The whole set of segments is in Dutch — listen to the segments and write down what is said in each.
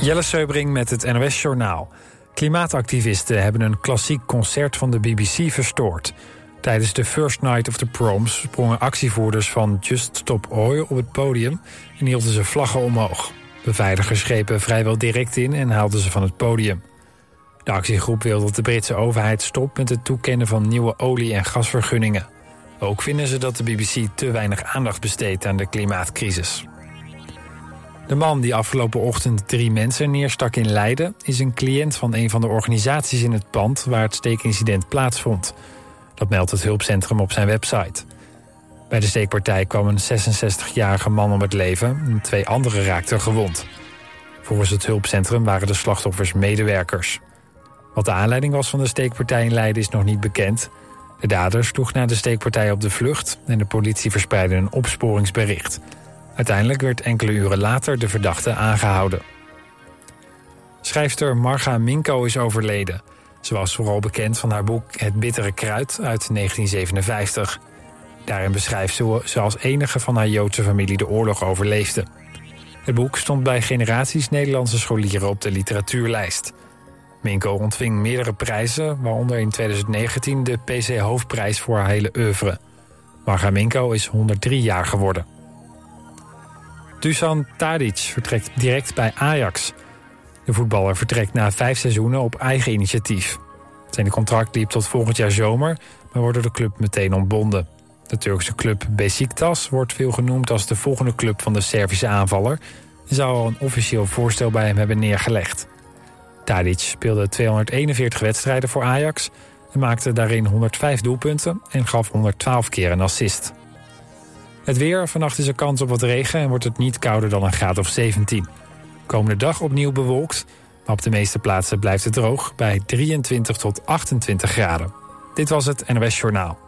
Jelle Seubring met het NOS Journaal. Klimaatactivisten hebben een klassiek concert van de BBC verstoord. Tijdens de First Night of the Proms sprongen actievoerders van Just Stop Oil op het podium en hielden ze vlaggen omhoog. Beveiligers grepen vrijwel direct in en haalden ze van het podium. De actiegroep wil dat de Britse overheid stopt met het toekennen van nieuwe olie- en gasvergunningen. Ook vinden ze dat de BBC te weinig aandacht besteedt aan de klimaatcrisis. De man die afgelopen ochtend drie mensen neerstak in Leiden... is een cliënt van een van de organisaties in het pand... waar het steekincident plaatsvond. Dat meldt het hulpcentrum op zijn website. Bij de steekpartij kwam een 66-jarige man om het leven... en twee anderen raakten gewond. Volgens het hulpcentrum waren de slachtoffers medewerkers. Wat de aanleiding was van de steekpartij in Leiden is nog niet bekend. De dader sloeg na de steekpartij op de vlucht... en de politie verspreidde een opsporingsbericht... Uiteindelijk werd enkele uren later de verdachte aangehouden. Schrijfster Marga Minko is overleden. Ze was vooral bekend van haar boek Het Bittere Kruid uit 1957. Daarin beschrijft ze als enige van haar Joodse familie de oorlog overleefde. Het boek stond bij generaties Nederlandse scholieren op de literatuurlijst. Minko ontving meerdere prijzen, waaronder in 2019 de PC Hoofdprijs voor haar hele oeuvre. Marga Minko is 103 jaar geworden. Dusan Tadic vertrekt direct bij Ajax. De voetballer vertrekt na vijf seizoenen op eigen initiatief. Zijn contract liep tot volgend jaar zomer, maar wordt door de club meteen ontbonden. De Turkse club Besiktas wordt veel genoemd als de volgende club van de Servische aanvaller... en zou al een officieel voorstel bij hem hebben neergelegd. Tadic speelde 241 wedstrijden voor Ajax... en maakte daarin 105 doelpunten en gaf 112 keer een assist. Het weer, vannacht is er kans op wat regen en wordt het niet kouder dan een graad of 17. Komende dag opnieuw bewolkt, maar op de meeste plaatsen blijft het droog bij 23 tot 28 graden. Dit was het NOS Journaal.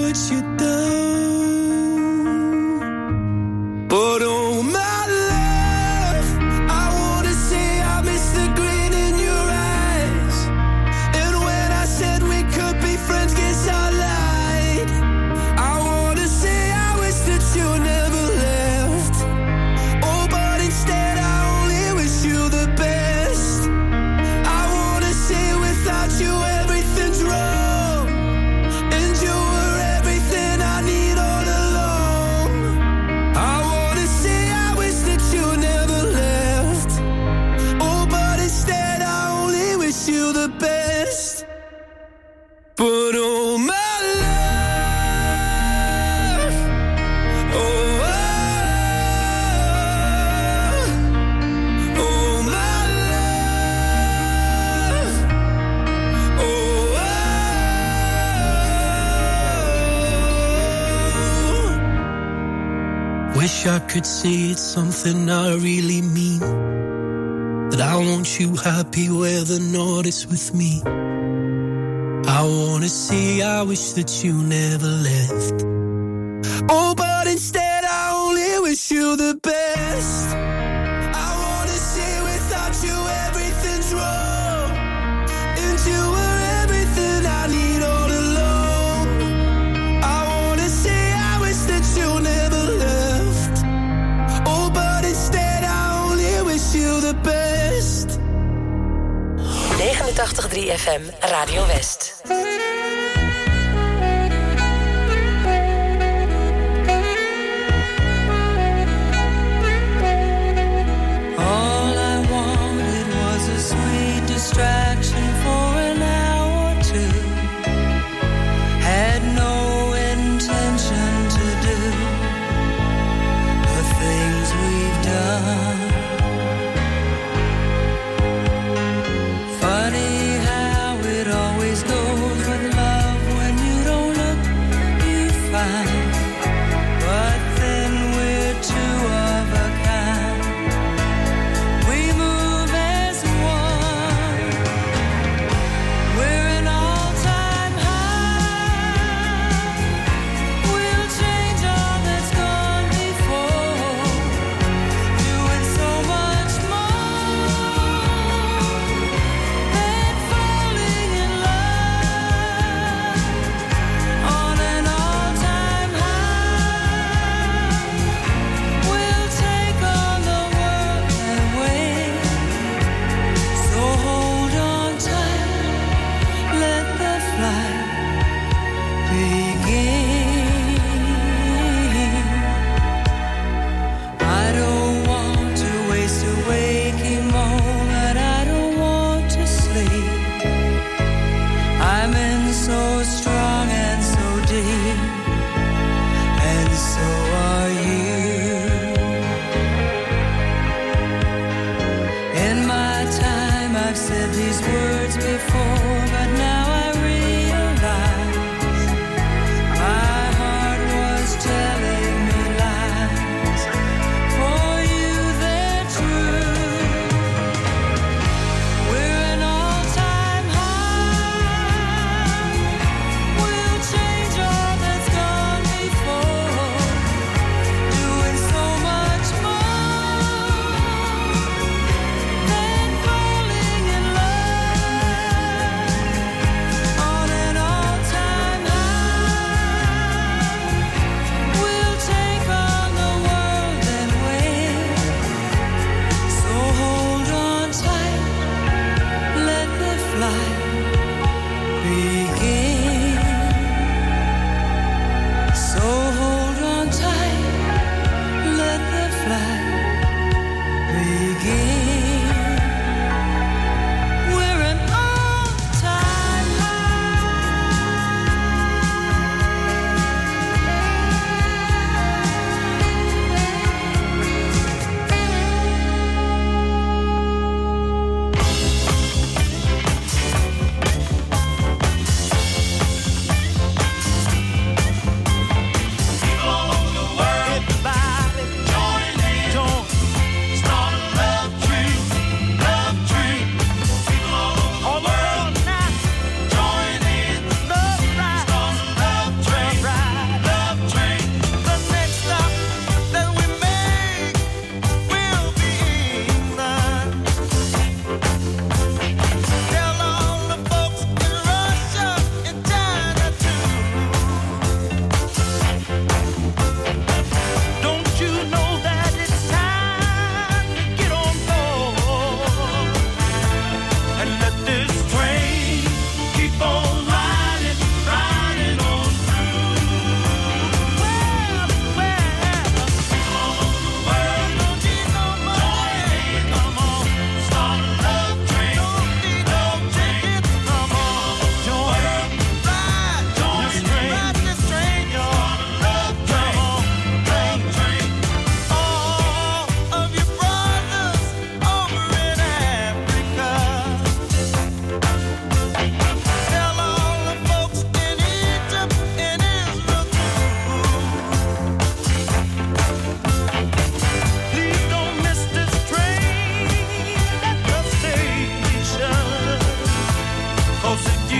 could say it's something I really mean. That I want you happy where the not is with me. I wanna say I wish that you never left. Oh, but instead I only wish you the best. I wanna say without you everything's wrong. 89.3 FM Radio West. fly.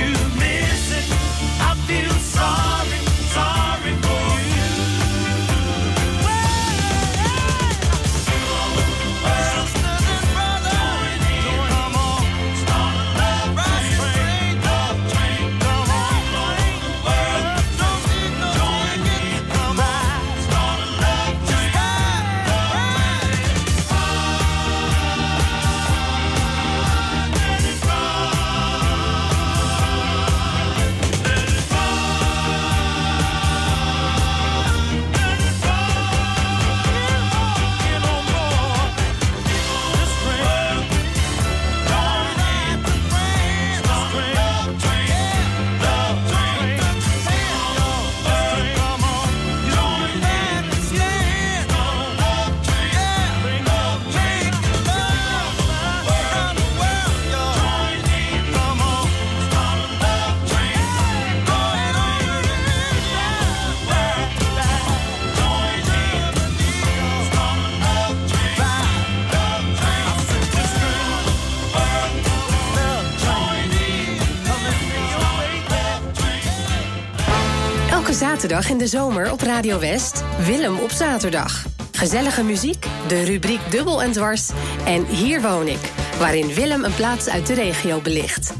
you. zaterdag in de zomer op Radio West. Willem op zaterdag. Gezellige muziek, de rubriek Dubbel en Dwars en Hier woon ik, waarin Willem een plaats uit de regio belicht.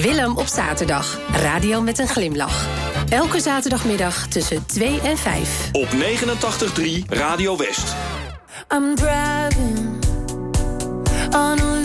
Willem op zaterdag, radio met een glimlach. Elke zaterdagmiddag tussen 2 en 5. Op 89.3 Radio West. I'm driving on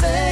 say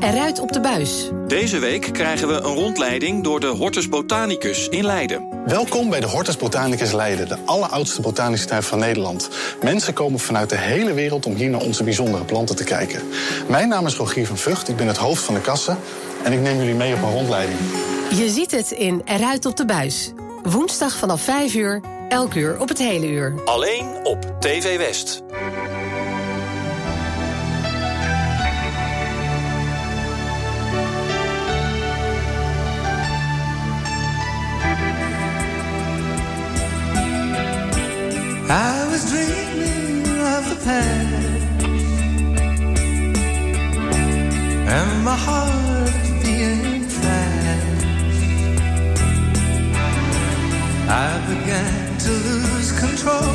eruit op de buis. Deze week krijgen we een rondleiding door de Hortus Botanicus in Leiden. Welkom bij de Hortus Botanicus Leiden, de alleroudste botanische tuin van Nederland. Mensen komen vanuit de hele wereld om hier naar onze bijzondere planten te kijken. Mijn naam is Rogier van Vught, ik ben het hoofd van de kassen en ik neem jullie mee op een rondleiding. Je ziet het in Eruit op de buis. Woensdag vanaf 5 uur, elk uur op het hele uur. Alleen op TV West. I was dreaming of the past. And my heart being fast I began to lose control.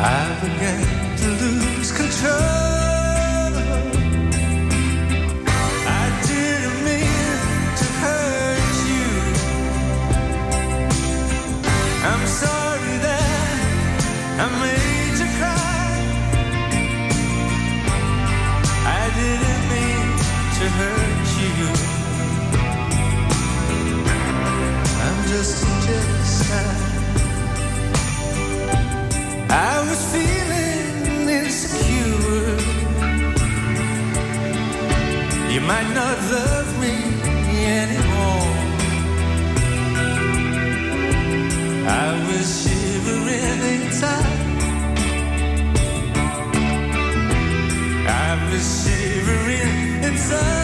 I began to lose control I was feeling insecure. You might not love me anymore. I was shivering inside. I was shivering inside.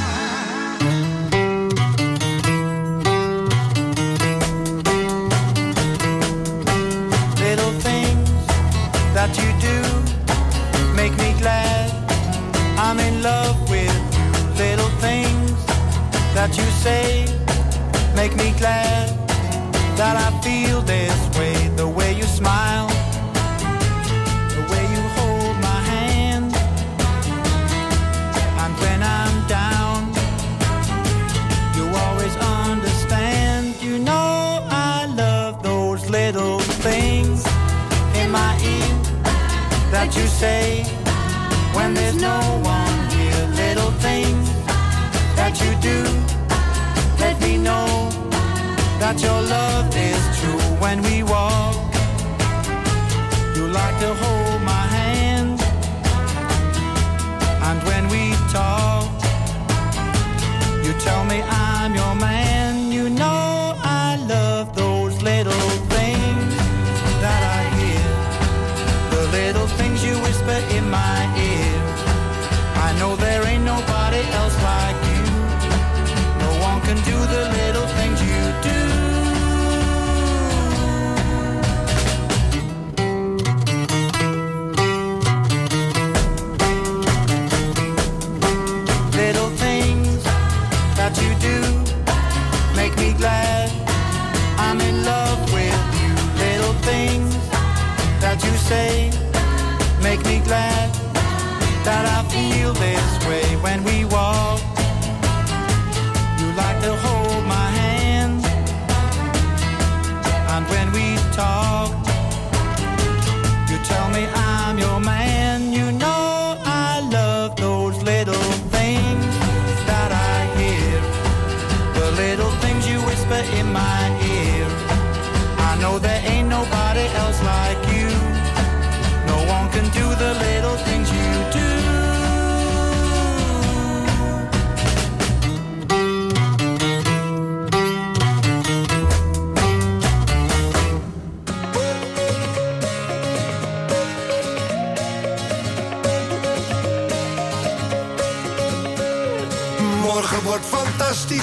Say make me glad that I feel this way. The way you smile, the way you hold my hand, and when I'm down, you always understand. You know I love those little things in my ear that you say when there's no one that your love is true when we walk. You like to hold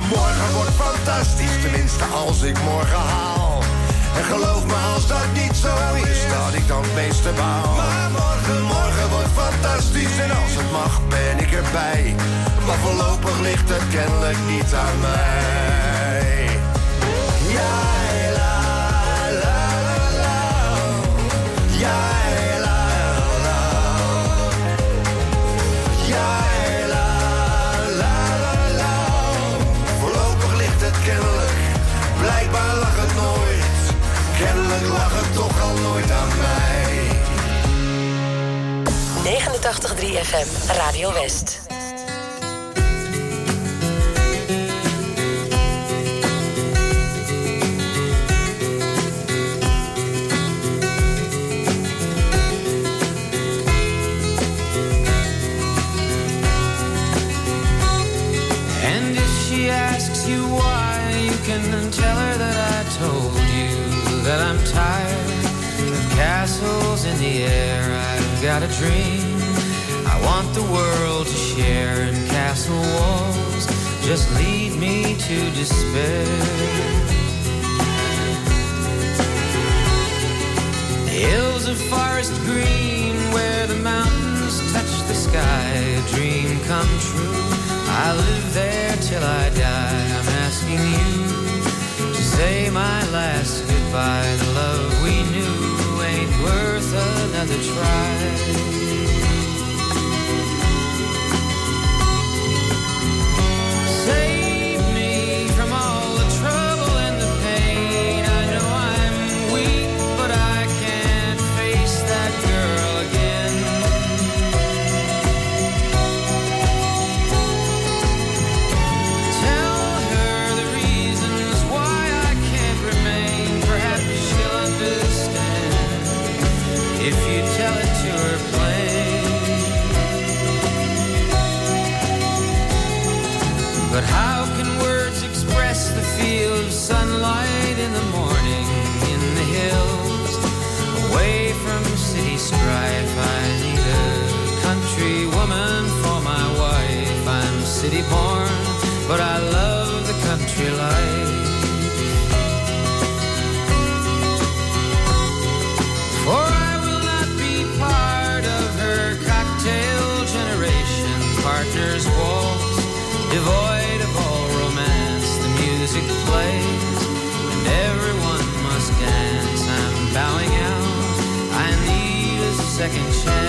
Morgen wordt fantastisch, tenminste als ik morgen haal. En geloof me als dat niet zo is, dat ik dan het meeste baal. Maar morgen, morgen wordt fantastisch en als het mag ben ik erbij. Maar voorlopig ligt het kennelijk niet aan mij. Ja, blijkbaar lag het nooit. Kennelijk lag het toch al nooit aan mij. 89.3 FM, Radio West. Got a dream I want the world to share, and castle walls just lead me to despair. Hills of forest green where the mountains touch the sky, a dream come true. I live there till I die. I'm asking you to say my another try. City born, but I love the country life. For I will not be part of her cocktail generation. Partners waltz, devoid of all romance. The music plays, and everyone must dance. I'm bowing out. I need a second chance.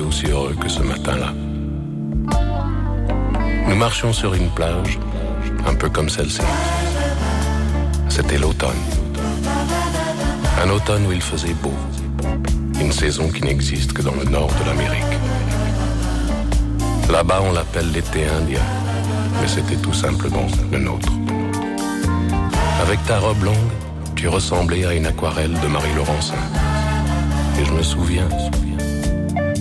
Aussi heureux que ce matin-là. Nous marchions sur une plage, un peu comme celle-ci. C'était l'automne. Un automne où il faisait beau. Une saison qui n'existe que dans le nord de l'Amérique. Là-bas, on l'appelle l'été indien, mais c'était tout simplement le nôtre. Avec ta robe longue, tu ressemblais à une aquarelle de Marie Laurencin. Et je me souviens,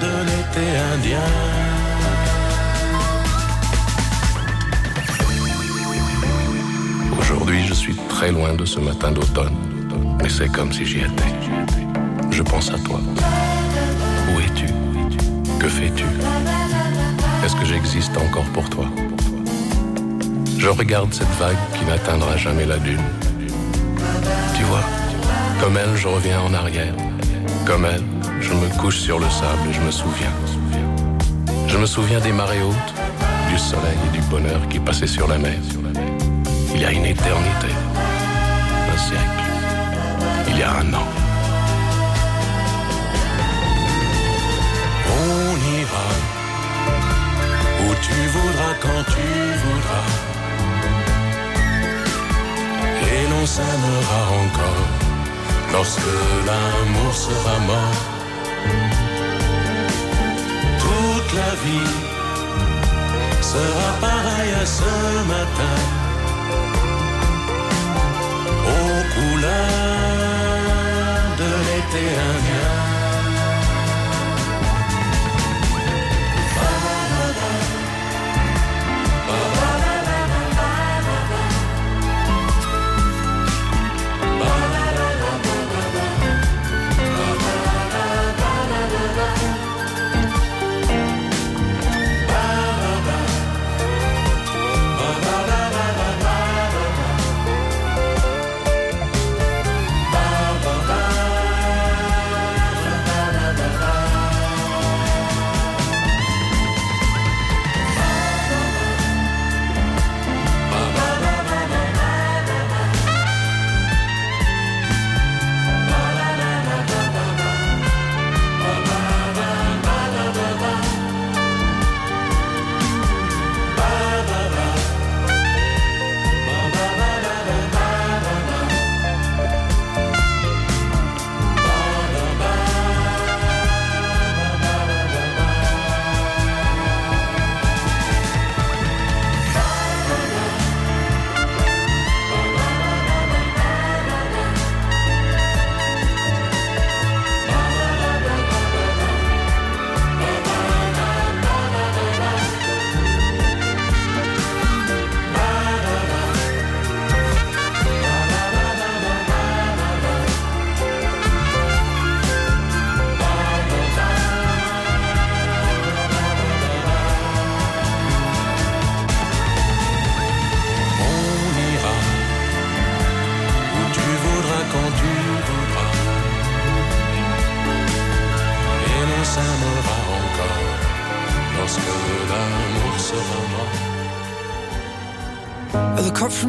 de l'été indien. Aujourd'hui, je suis très loin de ce matin d'automne, mais c'est comme si j'y étais. Je pense à toi. Où es-tu? Que fais-tu? Est-ce que j'existe encore pour toi? Je regarde cette vague qui n'atteindra jamais la dune. Tu vois, comme elle, je reviens en arrière. Comme elle, je me couche sur le sable et je me souviens. Je me souviens des marées hautes, du soleil et du bonheur qui passaient sur la mer. Il y a une éternité, un siècle, il y a un an. On ira où tu voudras quand tu voudras. Et l'on s'aimera encore lorsque l'amour sera mort. Toute la vie sera pareille à ce matin aux couleurs de l'été indien.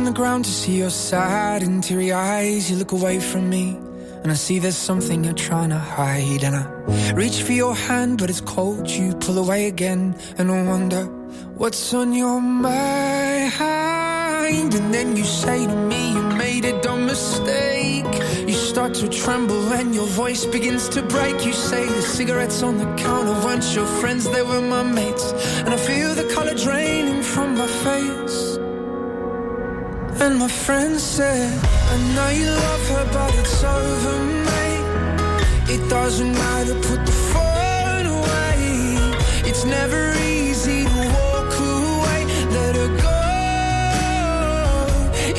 From the ground to see your sad and teary eyes. You look away from me, and I see there's something you're trying to hide. And I reach for your hand, but it's cold. You pull away again, and I wonder what's on your mind. And then you say to me, You made a dumb mistake. You start to tremble, and your voice begins to break. You say the cigarettes on the counter weren't your friends, they were my mates. And I feel the color draining from my face. And my friend said, I know you love her, but it's over, mate. It doesn't matter, put the phone away. It's never easy to walk away. Let her go.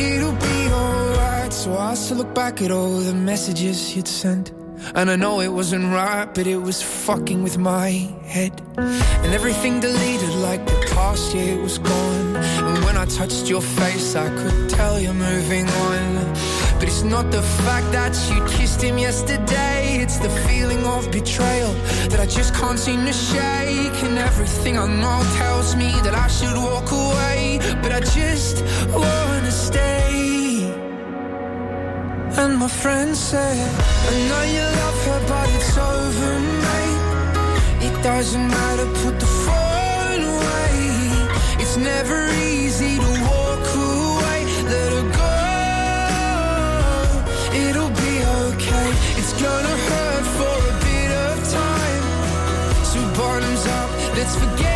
It'll be alright. So I still look back at all the messages you'd sent. And I know it wasn't right, but it was fucking with my head. And everything deleted like the past year was gone. And when I touched your face, I could tell you're moving on. But it's not the fact that you kissed him yesterday, it's the feeling of betrayal that I just can't seem to shake. And everything I know tells me that I should walk away, but I just wanna stay. And my friend said, I know you love her, but it's over, mate. It doesn't matter, put the phone away. It's never easy to walk away. Let her go, it'll be okay. It's gonna hurt for a bit of time. So, bottoms up, let's forget.